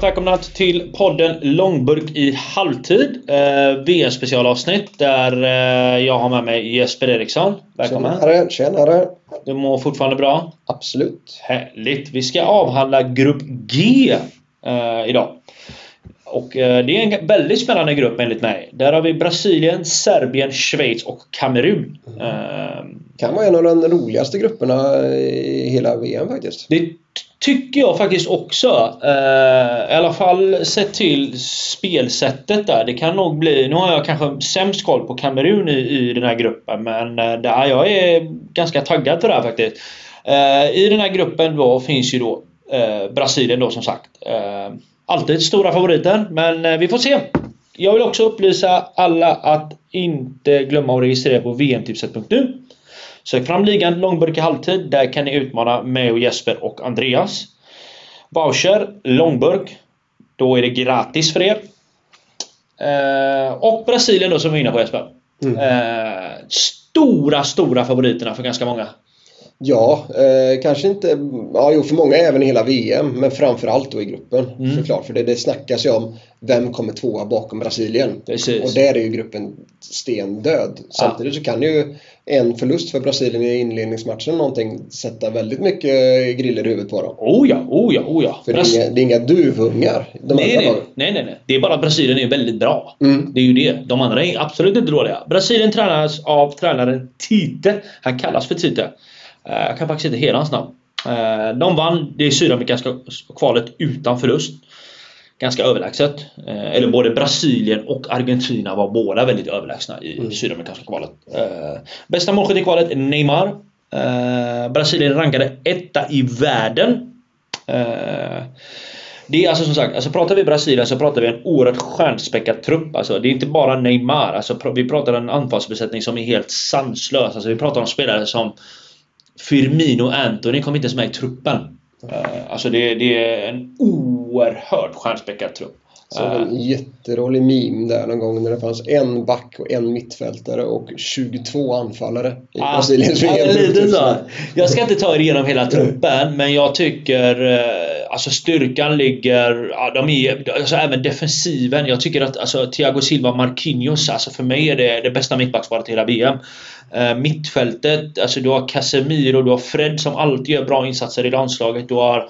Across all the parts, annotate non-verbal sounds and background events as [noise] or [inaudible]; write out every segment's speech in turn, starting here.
Varmt välkomna till podden Långburk i halvtid. Eh, VM-specialavsnitt där eh, jag har med mig Jesper Eriksson. Välkommen! Tjenare, tjenare! Du mår fortfarande bra? Absolut! Härligt! Vi ska avhandla Grupp G eh, idag. Och eh, det är en väldigt spännande grupp enligt mig. Där har vi Brasilien, Serbien, Schweiz och Kamerun. Eh, Kan vara en av de roligaste grupperna i hela VM faktiskt. Det tycker jag faktiskt också. Eh, I alla fall sett till spelsättet där. Det kan nog bli... Nu har jag kanske sämst koll på Kamerun i, i den här gruppen men eh, där jag är ganska taggad till det här faktiskt. Eh, I den här gruppen då finns ju då eh, Brasilien då som sagt. Eh, alltid stora favoriter men eh, vi får se. Jag vill också upplysa alla att inte glömma att registrera på vmtipset.nu. Sök fram ligan Långburk i halvtid. Där kan ni utmana mig och Jesper och Andreas. Voucher Långburk. Då är det gratis för er. Eh, och Brasilien då som vi är inne på Jesper. Mm. Eh, stora, stora favoriterna för ganska många. Ja, eh, kanske inte... Ja, jo, för många även i hela VM, men framförallt då i gruppen Mm. såklart. För det, det snackas ju om vem kommer tvåa bakom Brasilien. Precis. Och där är ju gruppen stendöd. Samtidigt så kan ju en förlust för Brasilien i inledningsmatchen någonting sätta väldigt mycket griller i huvudet på dem. Oh ja, oh ja, oh ja. För det Bras- är, inga, det är inga duvungar. De nej, nej, nej, nej, nej. Det är bara att Brasilien är väldigt bra. Mm. Det är ju det. De andra är absolut inte dåliga. Brasilien tränas av tränaren Tite. Han kallas för Tite. Eh, Jag kan faktiskt inte hela hans namn. Eh, De vann det sydamerikanska kvalet utan förlust. Ganska överlägset. Eh, Eller både Brasilien och Argentina var båda väldigt överlägsna i Mm. sydamerikanska kvalet. Bästa målskytt i kvalet är Neymar. Brasilien rankade etta i världen. Det är alltså som sagt, alltså pratar vi Brasilien så pratar vi en oerhört stjärnspäckad trupp. Alltså, det är inte bara Neymar. Alltså, vi pratar en anfallsbesättning som är helt sanslös. Alltså, vi pratar om spelare som Firmino och Anthony kom inte ens med i truppen. Eh, alltså det, det är en oerhört stjärnspäckad trupp. Så Eh, en jätterolig meme där någon gång när det fanns en back och en mittfältare och 22 anfallare i Ah, Brasiliens så. Jag ska inte ta er igenom hela truppen, men jag tycker eh, alltså styrkan ligger... Ja, de är, alltså även defensiven. Jag tycker att alltså, Thiago Silva Marquinhos, alltså för mig är det det bästa mittbacksparet i hela VM. Eh, mittfältet, alltså du har Casemiro, du har Fred som alltid gör bra insatser i landslaget. Du har eh,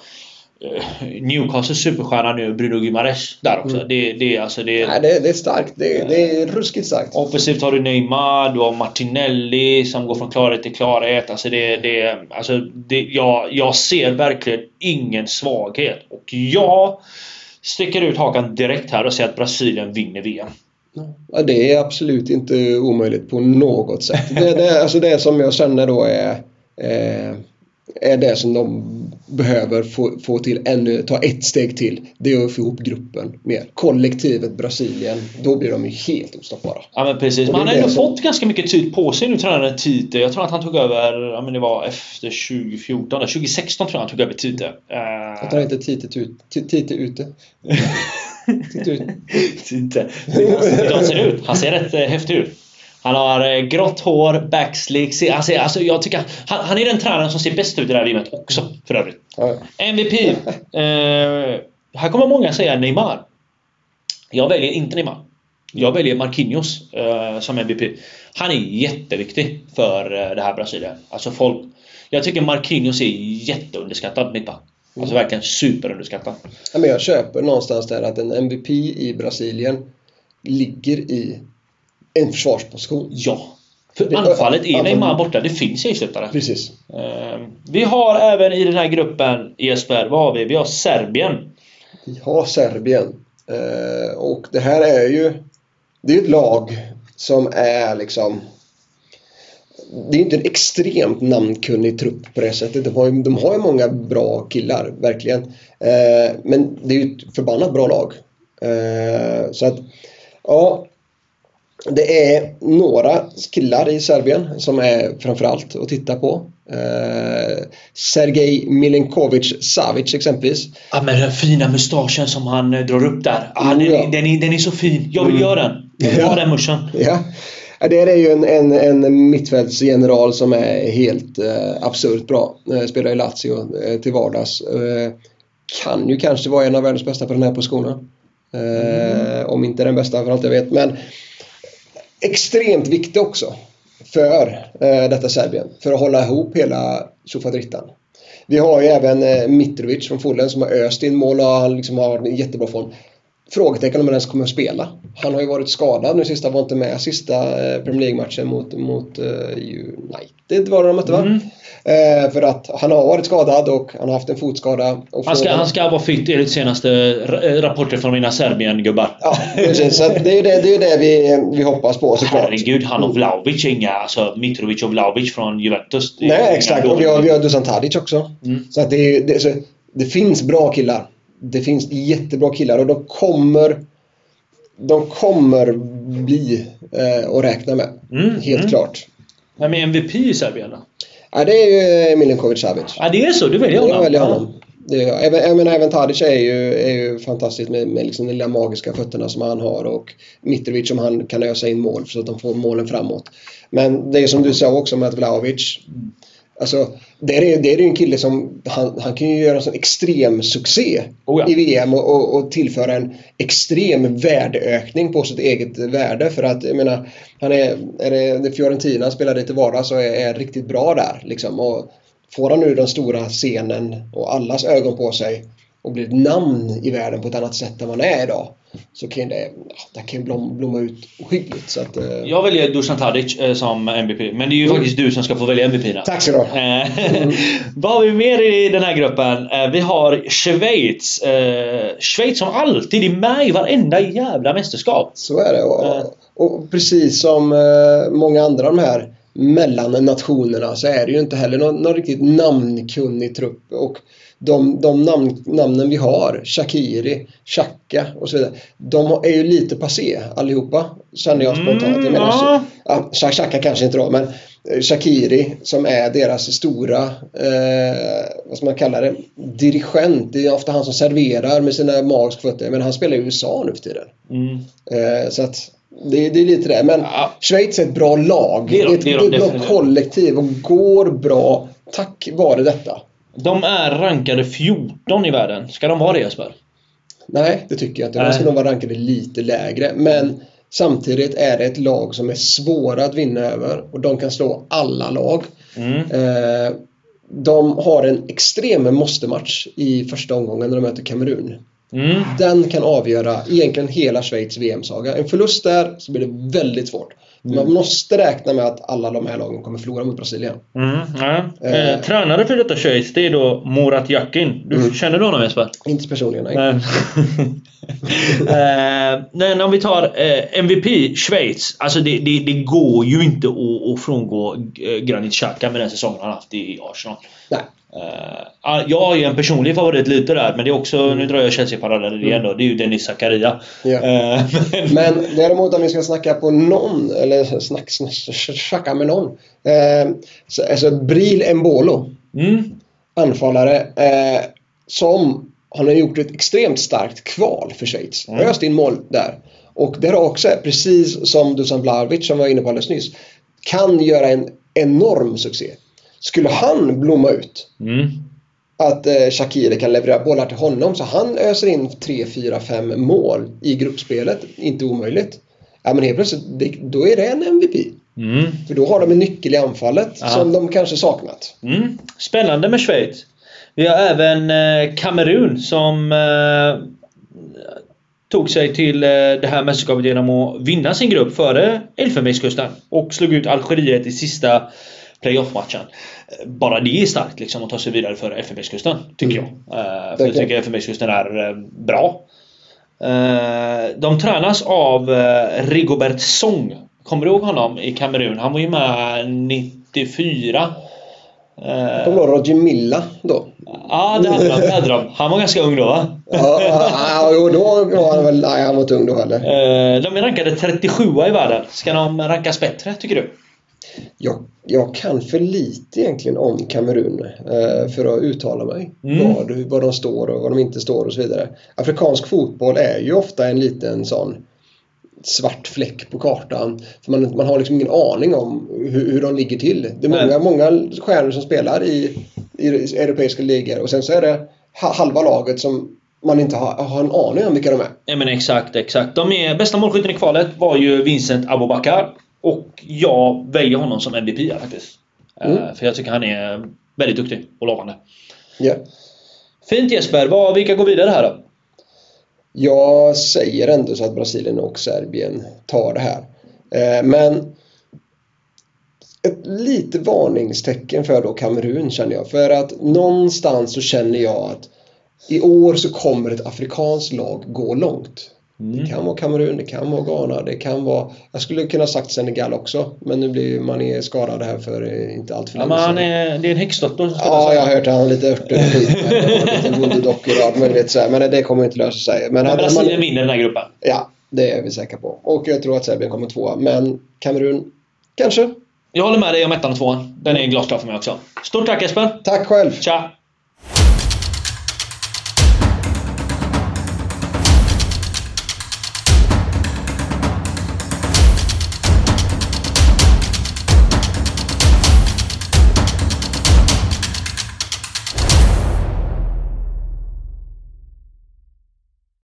Newcastles superstjärna nu, Bruno Guimaraes, där också. Mm. Det, det, är alltså, det, Nej, det, det är starkt. Det, det är ruskigt starkt. Offensivt har du Neymar, du har Martinelli som går från klarhet till klarhet. Alltså det, det, alltså det, jag, jag ser verkligen ingen svaghet. Och jag sticker ut hakan direkt här och säger att Brasilien vinner VM. Ja, det är absolut inte omöjligt på något sätt. Det, det, alltså det som jag känner då är, eh, är det som de behöver få, få till ännu, ta ett steg till. Det är att få ihop gruppen mer. Kollektivet Brasilien, då blir de ju helt ostoppbara. Ja men precis. Men han har ändå som- fått ganska mycket tid på sig nu tränaren Tite. Jag tror att han tog över, ja men det var efter 2014, 2016 tror jag han tog över Tite. Eh, Att han inte titigt ut, ti- tidigt ute. [laughs] Tidigt ut. Tite. Han ser ut. Han ser rätt eh, häftig ut. Han har eh, grått hår, backslick. ser, alltså, jag tycker, han, han är den tränaren som ser bäst ut i det här VMet också för övrigt. Ja, MVP. [laughs] Eh, här kommer många säga Neymar. Jag väljer inte Neymar. Jag väljer Marquinhos eh, som MVP. Han är jätteviktig för eh, det här Brasilien. Alltså folk... Jag tycker Marquinhos är jätteunderskattad mittback. Alltså verkligen superunderskattad. Ja, men jag köper någonstans där att en MVP i Brasilien ligger i en försvarsposition. Ja. För anfallet är Neymar borta. Det finns ersättare. Precis. Eh, Vi har även i den här gruppen Jesper, vad har vi? Vi har Serbien. Vi har Serbien. Eh, och det här är ju det är ett lag som är liksom det är inte en extremt namnkunnig trupp på det sättet. De har ju, de har ju många bra killar, verkligen. Eh, men det är ju ett förbannat bra lag. Eh, så att, ja. Det är några killar i Serbien som är framförallt att titta på. Eh, Sergej Milinkovic Savic exempelvis. Ja men den fina mustaschen som han eh, drar upp där. Ah, den, ja. den, är, den är så fin. Jag vill Mm. göra den. Jag vill ha den muschen. Ja. Det är ju en, en, en mittfältsgeneral som är helt eh, absurt bra. Eh, spelar i Lazio eh, till vardags. Eh, kan ju kanske vara en av världens bästa på den här positionen. Eh, om inte den bästa för allt jag vet. Men extremt viktig också för eh, detta Serbien. För att hålla ihop hela tjofadrittan. Vi har ju även eh, Mitrovic från Fulham som har öst in mål och han liksom har en jättebra form. Frågetecken om han ens kommer att spela. Han har ju varit skadad nu sista, var inte med sista eh, Premier League-matchen mot, mot uh, United var det de mötte va? Mm. Eh, för att han har varit skadad och han har haft en fotskada. Och Han ska, han ska vara fit enligt senaste ra- rapporter från mina Serbien-gubbar. Ja, precis. Så det är ju det, det, är det vi, vi hoppas på såklart. Herregud, han och Vlahovic är inga... Alltså Mitrovic och Vlahovic från Juventus. Nej, exakt. Och vi har, vi har Dusan Tadic också. Mm. Så att det, är, det, så det finns bra killar. Det finns jättebra killar och de kommer de kommer bli eh, att räkna med. Mm, Helt mm. klart. Vem är MVP i Serbien då? Ja, det är ju Milinkovic Savic. Ja, det är så? Du väljer honom? Jag väljer honom. Det är, även, jag menar, även Tadic är ju, är ju fantastiskt med, med liksom de lilla magiska fötterna som han har och Mitrovic som han kan ösa in mål så att de får målen framåt. Men det är som du sa också med att Vlahovic Alltså, det är, det är ju en kille som han, han kan ju göra en sån extrem succé Oh ja. i VM och, och, och tillföra en extrem värdeökning på sitt eget värde. För att jag menar, han är, är det, Fiorentina han spelar lite vardag så är, är riktigt bra där. Liksom. Och får han nu den stora scenen och allas ögon på sig och blir ett namn i världen på ett annat sätt än han är idag. Så kan det, det kan blom, blomma ut ohyggligt. Så att, eh, Jag väljer Dusan Tadic eh, som MVP. Men det är ju Mm. faktiskt du som ska få välja MVP då. Tack så du ha. Eh, [laughs] Vad har vi mer i den här gruppen? Eh, Vi har Schweiz. Schweiz som alltid är med i varenda jävla mästerskap. Så är det. Och, och precis som många andra av de här mellan nationerna så är det ju inte heller någon, någon riktigt namnkunnig trupp. Och de, de namn, namnen vi har, Shakiri, Xhaka och så vidare, de är ju lite passé allihopa, känner jag spontant. Jag menar, ja. ja, Xhaka kanske inte då, men Shakiri som är deras stora, eh, vad ska man kalla det, dirigent. Det är ofta han som serverar med sina magiska fötter. Men han spelar i USA nu för tiden. Mm. Eh, så att det, det är lite det. Men Ja. Schweiz är ett bra lag. Det är de, ett, det är de bra kollektiv och går bra tack vare detta. De är rankade 14 i världen. Ska de vara det Jesper? Nej, det tycker jag inte. De ska nog vara rankade lite lägre. Men samtidigt är det ett lag som är svåra att vinna över och de kan slå alla lag. Mm. Eh, de har en extrem måste-match i första omgången när de möter Kamerun. Mm. Den kan avgöra egentligen hela Schweiz VM-saga. En förlust där så blir det väldigt svårt. Man måste räkna med att alla de här lagen kommer förlora mot Brasilien. Mm. Ja. Eh, Eh. tränare för detta Schweiz, det är då Murat Yakin. Du, Mm. Känner du honom Jesper? Inte personligen, nej. [laughs] Eh, Men om vi tar eh, MVP Schweiz. Alltså det, det, det går ju inte att, att frångå Granit Xhaka med den säsongen han haft i Arsenal. nej. Eh, ja, jag har ju en personlig favorit lite där, men det är också, nu drar jag Chelsea-paralleller igen då, det är ju Dennis Zakaria. Eh, men, Men däremot om vi ska snacka på någon, eller snack, snack, snacka med någon. Eh, så, alltså Bril Mbolo, mm, anfallare, eh, som han har gjort ett extremt starkt kval för Schweiz. Mm. Öst in mål där. Och har också, precis som Dusan Vlahovic som var inne på alldeles nyss, kan göra en enorm succé. Skulle han blomma ut, mm. att eh, Shakiri kan leverera bollar till honom så han öser in 3, 4, 5 mål i gruppspelet. Inte omöjligt. Ja men helt plötsligt, det, då är det en MVP. Mm. För då har de en nyckel i anfallet Ja. som de kanske saknat. Mm. Spännande med Schweiz. Vi har även eh, Kamerun som eh, tog sig till eh, det här mästerskapet genom att vinna sin grupp före Elfenbenskusten och slog ut Algeriet i sista playoff-matchen. Bara det är starkt liksom att ta sig vidare före Elfenbenskusten, tycker Mm. jag. Eh, för jag tycker Elfenbenskusten är eh, bra. Eh, de tränas av eh, Rigobert Song. Kommer du ihåg honom i Kamerun? Han var ju med 94. Eh, Kommer du ihåg Roger Milla då? Ja, det hade de. Det hade de. Han var ganska ung då va? Ja, ja, då var han väl... Nej, han var inte ung då heller. De är rankade 37 i världen. Ska de rankas bättre, tycker du? Jag, jag kan för lite egentligen om Kamerun eh, för att uttala mig. Mm. Vad, vad de står och vad de inte står och så vidare. Afrikansk fotboll är ju ofta en liten sån svart fläck på kartan. För man, man har liksom ingen aning om hur, hur de ligger till. Det är många, Nej. många stjärnor som spelar i, i europeiska ligor och sen så är det ha- halva laget som man inte har, har en aning om vilka de är. Ja men exakt, exakt. De är, bästa målskytten i kvalet var ju Vincent Abubakar. Och jag väljer honom som MVP faktiskt. Eh, Mm. För jag tycker han är väldigt duktig och lovande. Ja. Fint Jesper, vad, vilka går vidare här då? Jag säger ändå så att Brasilien och Serbien tar det här. Eh, men ett lite varningstecken för då Kamerun känner jag. För att någonstans så känner jag att i år så kommer ett afrikanskt lag gå långt. Det kan vara Kamerun, det kan vara Ghana, det kan vara... Jag skulle kunna sagt Senegal också. Men nu blir man är skadad här för eh, inte allt för Ja, länge men sedan. är, det är en häxdoktor som spelar Ja, jag har hört att han har lite örter och [laughs] skit. och Lite och allt möjligt så här. Men det kommer inte lösa sig. Men Men Brasilien man, vinner den här gruppen. Ja, det är vi säkra på. Och jag tror att Serbien kommer tvåa. Men Kamerun, kanske. Jag håller med dig om ettan och tvåan. Den är glasklar för mig också. Stort tack Jesper! Tack själv! Tja!